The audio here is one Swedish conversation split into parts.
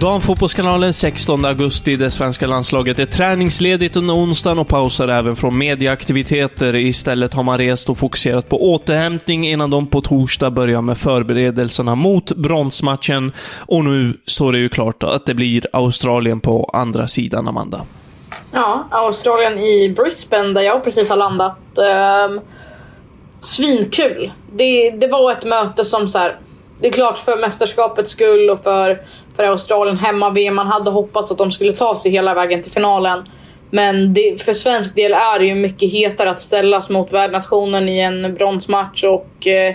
Damfotbollskanalen 16 augusti. Det svenska landslaget är träningsledigt under onsdagen och pausar även från medieaktiviteter. Istället har man rest och fokuserat på återhämtning innan de på torsdag börjar med förberedelserna mot bronsmatchen. Och nu står det ju klart att det blir Australien på andra sidan, Amanda. Ja, Australien i Brisbane där jag precis har landat. Ehm, svinkul. Det, det var ett möte som så här, Det är klart för mästerskapets skull och för, tappade Australien hemma-VM. Man hade hoppats att de skulle ta sig hela vägen till finalen. Men det, för svensk del är det ju mycket hetare att ställas mot värdnationen i en bronsmatch och eh,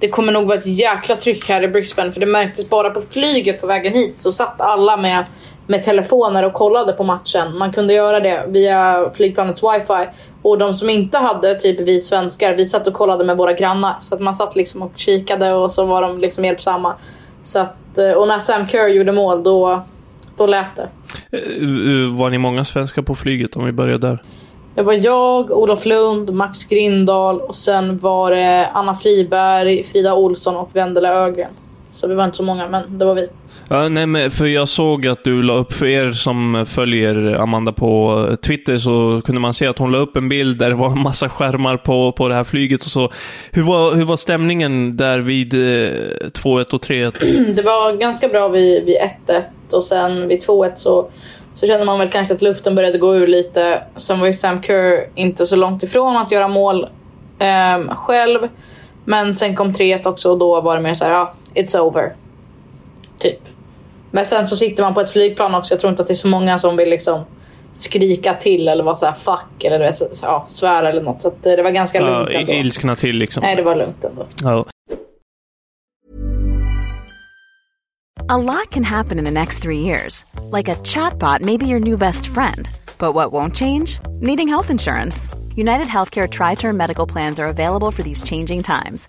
det kommer nog vara ett jäkla tryck här i Brisbane för det märktes bara på flyget på vägen hit så satt alla med, med telefoner och kollade på matchen. Man kunde göra det via flygplanets wifi och de som inte hade, typ vi svenskar, vi satt och kollade med våra grannar så att man satt liksom och kikade och så var de liksom hjälpsamma. Så att, eh, och när Sam Kerr gjorde mål då, då lät det. Eh, Var ni många svenskar på flyget om vi börjar där? Det var jag, Olof Lund, Max Grindahl och sen var det Anna Friberg, Frida Olsson och Vendela Ögren. Så vi var inte så många, men det var vi. Ja, nej, men för jag såg att du la upp, för er som följer Amanda på Twitter, så kunde man se att hon la upp en bild där det var en massa skärmar på, på det här flyget och så. Hur var, hur var stämningen där vid eh, 2-1 och 3-1? Det var ganska bra vid, vid 1-1 och sen vid 2-1 så, så kände man väl kanske att luften började gå ur lite. Sen var ju Sam Kerr inte så långt ifrån att göra mål ehm, själv. Men sen kom 3-1 också och då var det mer så här, ja, it's over. Typ. Men sen så sitter man på ett flygplan också. Jag tror inte att det är så många som vill liksom skrika till eller vara så här fuck eller du vet, så, ja, svära eller något. Så att det var ganska lugnt Ja, ändå. ilskna till liksom. Nej, det var lugnt ändå. Ja. A lot can happen in the next three years. Like a chatbot may be your new best friend. But what won't change? Needing health insurance. United Healthcare Tri Term Medical Plans are available for these changing times.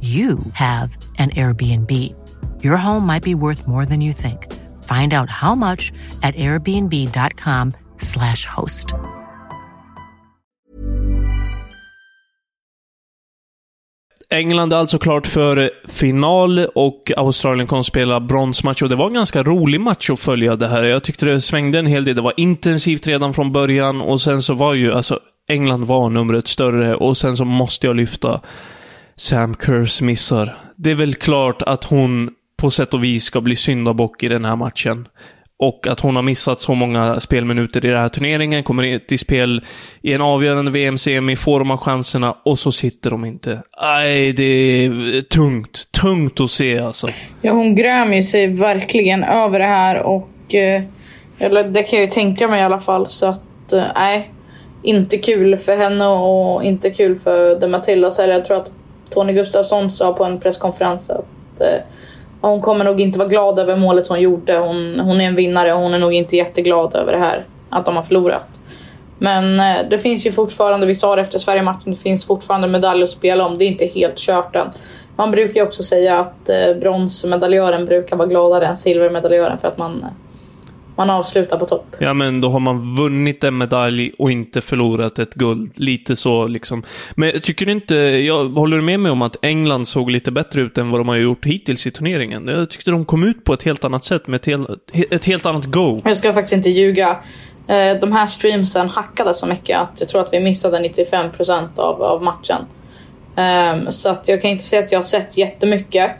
you have an Airbnb. Your home might be worth more than you think. Find out how much at airbnb.com/slash host. England är alltså klart för final och Australien kommer spela bronsmatch och det var en ganska rolig match att följa det här. Jag tyckte det svängde en hel del. Det var intensivt redan från början och sen så var ju, alltså, England var numret större och sen så måste jag lyfta Sam Kerrs missar. Det är väl klart att hon på sätt och vis ska bli syndabock i den här matchen. Och att hon har missat så många spelminuter i den här turneringen, kommer till spel i en avgörande VM-semi, får de här chanserna och så sitter de inte. Nej, det är tungt. Tungt att se alltså. Ja, hon grämer ju sig verkligen över det här och eh, eller det kan jag ju tänka mig i alla fall så att eh, nej. inte kul för henne och inte kul för The Matildas. Jag tror att Tony Gustafsson sa på en presskonferens att eh, hon kommer nog inte vara glad över målet hon gjorde. Hon, hon är en vinnare och hon är nog inte jätteglad över det här. Att de har förlorat. Men eh, det finns ju fortfarande, vi sa det efter Sverige-matchen, det finns fortfarande medalj att spela om. Det är inte helt kört än. Man brukar ju också säga att eh, bronsmedaljören brukar vara gladare än silvermedaljören för att man, eh, man avslutar på topp. Ja, men då har man vunnit en medalj och inte förlorat ett guld. Lite så liksom. Men tycker inte, jag håller med mig om att England såg lite bättre ut än vad de har gjort hittills i turneringen. Jag tyckte de kom ut på ett helt annat sätt med ett, helt, ett helt annat go. Jag ska faktiskt inte ljuga. Eh, de här streamsen hackade så mycket att jag tror att vi missade 95% av, av matchen. Um, så att jag kan inte säga att jag har sett jättemycket.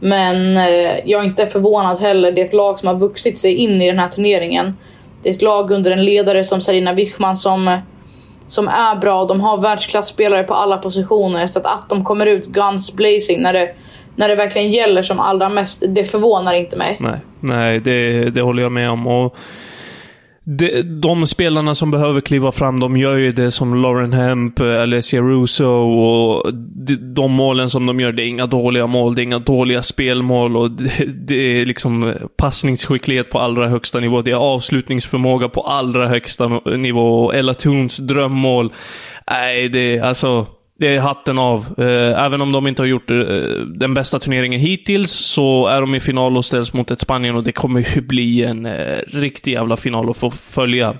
Men eh, jag är inte förvånad heller. Det är ett lag som har vuxit sig in i den här turneringen. Det är ett lag under en ledare som Sarina Wichman som, eh, som är bra. De har världsklasspelare på alla positioner. Så att, att de kommer ut guns blazing när det, när det verkligen gäller som allra mest, det förvånar inte mig. Nej, nej det, det håller jag med om. Och de, de spelarna som behöver kliva fram, de gör ju det som Lauren Hemp, eh, Alessia Russo och de, de målen som de gör, det är inga dåliga mål, det är inga dåliga spelmål och det, det är liksom passningsskicklighet på allra högsta nivå. Det är avslutningsförmåga på allra högsta nivå. Ella Toons drömmål. Nej, det är alltså... Det är hatten av. Eh, även om de inte har gjort eh, den bästa turneringen hittills så är de i final och ställs mot ett Spanien och det kommer ju bli en eh, riktig jävla final att få följa.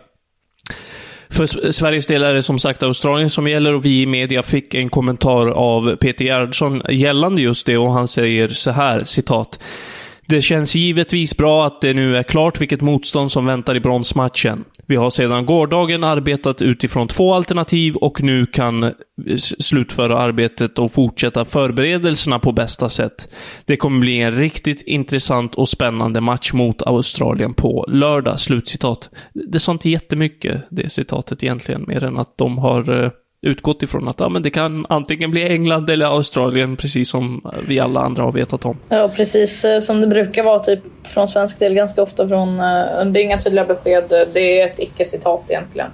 För Sveriges del är det som sagt Australien som gäller och vi i media fick en kommentar av Peter Gerhardsson gällande just det och han säger så här, citat. Det känns givetvis bra att det nu är klart vilket motstånd som väntar i bronsmatchen. Vi har sedan gårdagen arbetat utifrån två alternativ och nu kan eh, slutföra arbetet och fortsätta förberedelserna på bästa sätt. Det kommer bli en riktigt intressant och spännande match mot Australien på lördag. Slutcitat. Det sa inte jättemycket, det citatet egentligen, mer än att de har eh, utgått ifrån att ja, men det kan antingen bli England eller Australien, precis som vi alla andra har vetat om. Ja, precis eh, som det brukar vara typ från svensk del ganska ofta från... Eh, det är inga tydliga besked, eh, det är ett icke-citat egentligen.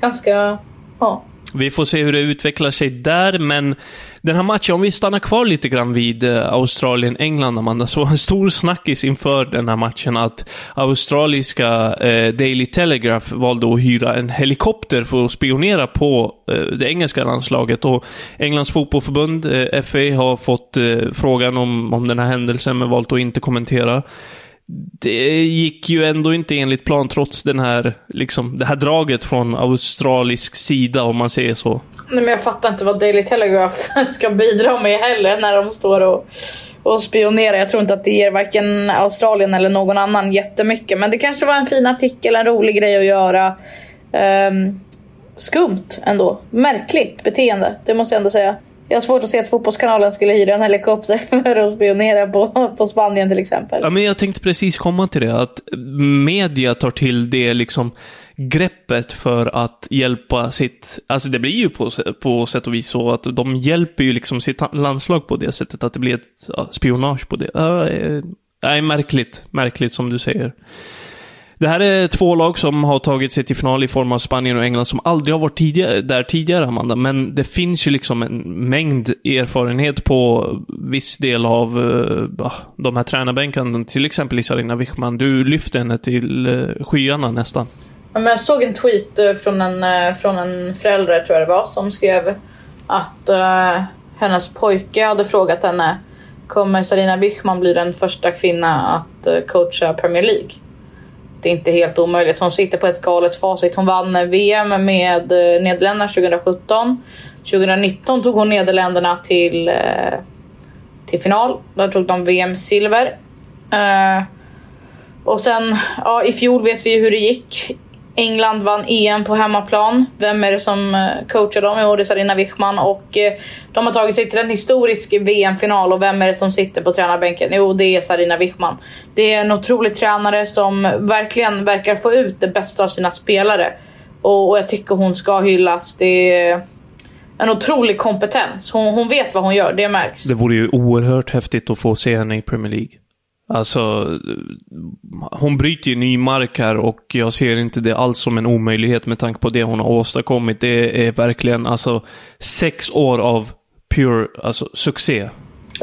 Ganska... Ja. Vi får se hur det utvecklar sig där, men den här matchen, om vi stannar kvar lite grann vid eh, Australien-England, Amanda, så var en stor snackis inför den här matchen att australiska eh, Daily Telegraph valde att hyra en helikopter för att spionera på eh, det engelska landslaget. Och Englands fotbollförbund, eh, FA, har fått eh, frågan om, om den här händelsen, men valt att inte kommentera det gick ju ändå inte enligt plan trots den här, liksom, det här draget från australisk sida om man säger så. Nej men jag fattar inte vad Daily Telegraph ska bidra med heller när de står och, och spionerar. Jag tror inte att det ger varken Australien eller någon annan jättemycket. Men det kanske var en fin artikel, en rolig grej att göra. Um, skumt ändå. Märkligt beteende, det måste jag ändå säga. Jag har svårt att se att Fotbollskanalen skulle hyra en helikopter för att spionera på, på Spanien till exempel. Ja, men jag tänkte precis komma till det, att media tar till det liksom greppet för att hjälpa sitt... Alltså det blir ju på, på sätt och vis så att de hjälper ju liksom sitt landslag på det sättet, att det blir ett ja, spionage på det. Eh, nej, äh, märkligt. Märkligt som du säger. Det här är två lag som har tagit sig till final i form av Spanien och England som aldrig har varit tidigare, där tidigare, Amanda. Men det finns ju liksom en mängd erfarenhet på viss del av uh, de här tränarbänkarna. Till exempel Isarina Wichman. Du lyfte henne till uh, skyarna nästan. Ja, men jag såg en tweet eh, från en, från en förälder, tror jag det var, som skrev att hennes pojke hade frågat henne Kommer Sarina Wichman bli den första kvinna att coacha Premier League? Det är inte helt omöjligt. Hon sitter på ett galet facit. Hon vann VM med eh, Nederländerna 2017. 2019 tog hon Nederländerna till, eh, till final. Där tog de VM-silver. Eh, och sen, ja, i fjol vet vi ju hur det gick. England vann EM på hemmaplan. Vem är det som eh, coachar dem? Jo, det är Sarina Wichman. Och eh, de har tagit sig till en historisk VM-final. Och vem är det som sitter på tränarbänken? Jo, det är Sarina Wichman. Det är en otrolig tränare som verkligen verkar få ut det bästa av sina spelare. Och, och jag tycker hon ska hyllas. Det är en otrolig kompetens. Hon, hon vet vad hon gör, det märks. Det vore ju oerhört häftigt att få se henne i Premier League. Alltså, hon bryter ju ny mark här och jag ser inte det alls som en omöjlighet med tanke på det hon har åstadkommit. Det är verkligen alltså sex år av pure alltså, succé.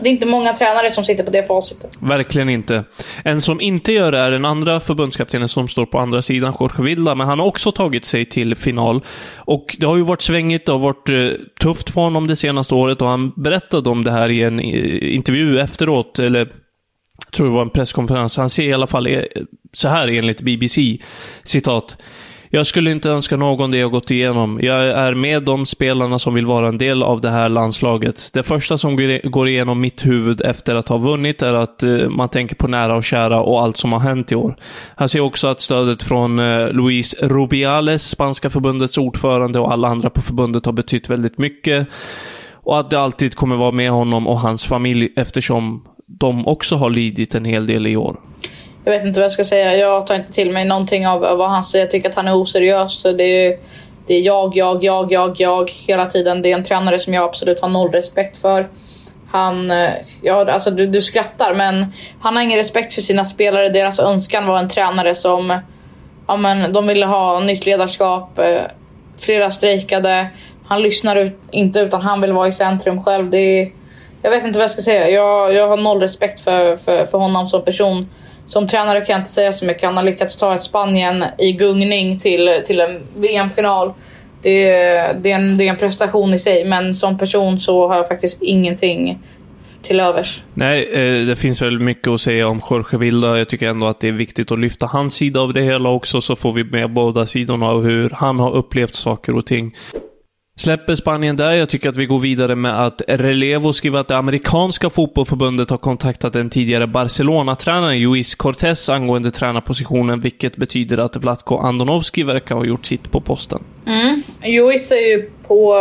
Det är inte många tränare som sitter på det facitet. Verkligen inte. En som inte gör det är den andra förbundskaptenen som står på andra sidan, Jorge Vilda, men han har också tagit sig till final. Och det har ju varit svängigt, det har varit eh, tufft för honom det senaste året och han berättade om det här i en intervju efteråt, eller tror det var en presskonferens. Han säger i alla fall eh, så här enligt BBC, citat. Jag skulle inte önska någon det jag gått igenom. Jag är med de spelarna som vill vara en del av det här landslaget. Det första som går igenom mitt huvud efter att ha vunnit är att eh, man tänker på nära och kära och allt som har hänt i år. Han ser också att stödet från eh, Luis Rubiales, spanska förbundets ordförande och alla andra på förbundet har betytt väldigt mycket. Och att det alltid kommer vara med honom och hans familj eftersom de också har lidit en hel del i år jag vet inte vad jag ska säga. Jag tar inte till mig någonting av vad han säger. Jag tycker att han är oseriös. Det är, det är jag, jag, jag, jag, jag hela tiden. Det är en tränare som jag absolut har noll respekt för. Han, eh, ja, alltså du, du skrattar men han har ingen respekt för sina spelare. Deras önskan var en tränare som, ja men de ville ha nytt ledarskap. Eh, flera strejkade. Han lyssnar ut, inte utan han vill vara i centrum själv. Det är, jag vet inte vad jag ska säga. Jag, jag har noll respekt för, för, för honom som person. Som tränare kan jag inte säga så mycket. Han har lyckats ta ett Spanien i gungning till, till en VM-final. Det, det, är en, det är en prestation i sig, men som person så har jag faktiskt ingenting till övers. Nej, eh, det finns väl mycket att säga om Jorge Vilda. Jag tycker ändå att det är viktigt att lyfta hans sida av det hela också, så får vi med båda sidorna av hur han har upplevt saker och ting. Släpper Spanien där. Jag tycker att vi går vidare med att Relevo skriver att det amerikanska fotbollförbundet har kontaktat den tidigare Barcelona-tränaren Luis Cortés angående tränarpositionen, vilket betyder att Vlatko Andonovski verkar ha gjort sitt på posten. Mm. Luis är ju på...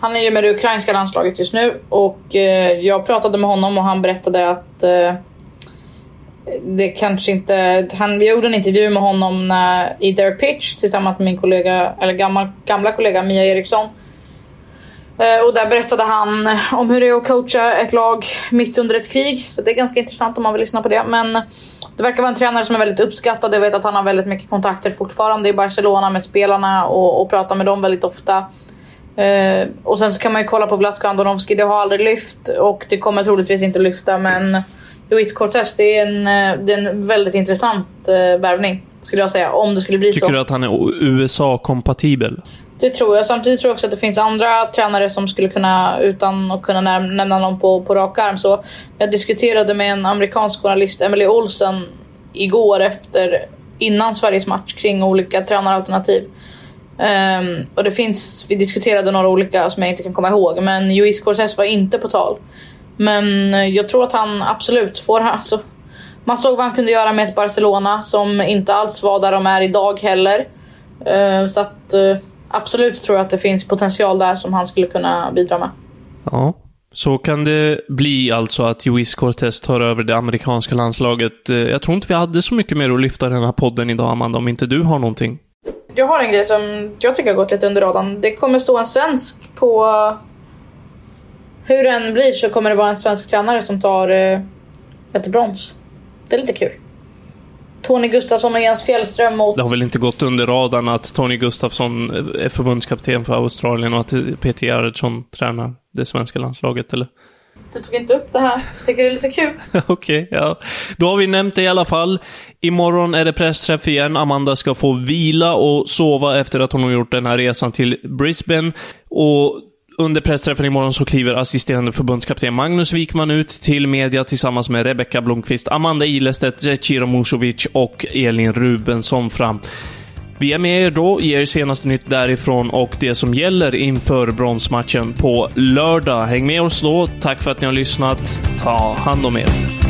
Han är ju med det ukrainska landslaget just nu och eh, jag pratade med honom och han berättade att eh, det kanske inte... Han, vi gjorde en intervju med honom när, i Their Pitch tillsammans med min kollega, eller gammal, gamla kollega Mia Eriksson. Eh, och där berättade han om hur det är att coacha ett lag mitt under ett krig. Så det är ganska intressant om man vill lyssna på det. Men det verkar vara en tränare som är väldigt uppskattad. Jag vet att han har väldigt mycket kontakter fortfarande i Barcelona med spelarna och, och pratar med dem väldigt ofta. Eh, och sen så kan man ju kolla på Vlatko Andonovski. Det har aldrig lyft och det kommer troligtvis inte lyfta men Luis Cortez, det är en, eh, det är en väldigt intressant uh, värvning. Skulle jag säga, om det skulle bli Tycker så. Tycker du att han är USA-kompatibel? Det tror jag. Samtidigt tror jag också att det finns andra tränare som skulle kunna, utan att kunna nämna någon på, på rak arm. Så jag diskuterade med en amerikansk journalist, Emily Olsen, igår efter, innan Sveriges match kring olika tränaralternativ. Um, och det finns, vi diskuterade några olika som jag inte kan komma ihåg, men Luis Cortez var inte på tal. Men eh, jag tror att han absolut får... Alltså, man såg vad han kunde göra med ett Barcelona som inte alls var där de är idag heller. Uh, så att uh, absolut tror jag att det finns potential där som han skulle kunna bidra med. Ja. Så kan det bli alltså att Luis Cortez tar över det amerikanska landslaget. Jag tror inte vi hade så mycket mer att lyfta den här podden idag, Amanda, om inte du har någonting. Jag har en grej som jag tycker har gått lite under radarn. Det kommer stå en svensk på hur det än blir så kommer det vara en svensk tränare som tar eh, ett brons. Det är lite kul. Tony Gustafsson och Jens Fjällström mot... Det har väl inte gått under radarn att Tony Gustafsson är förbundskapten för Australien och att Peter Gerhardsson tränar det svenska landslaget, eller? Du tog inte upp det här. Tycker det är lite kul. Okej, okay, ja. Då har vi nämnt det i alla fall. Imorgon är det pressträff igen. Amanda ska få vila och sova efter att hon har gjort den här resan till Brisbane. Och under pressträffen imorgon så kliver assisterande förbundskapten Magnus Wikman ut till media tillsammans med Rebecka Blomqvist, Amanda Ilestedt, Zeciro Musovic och Elin Rubensson fram. Vi är med er då, ger senaste nytt därifrån och det som gäller inför bronsmatchen på lördag. Häng med oss då. Tack för att ni har lyssnat. Ta hand om er.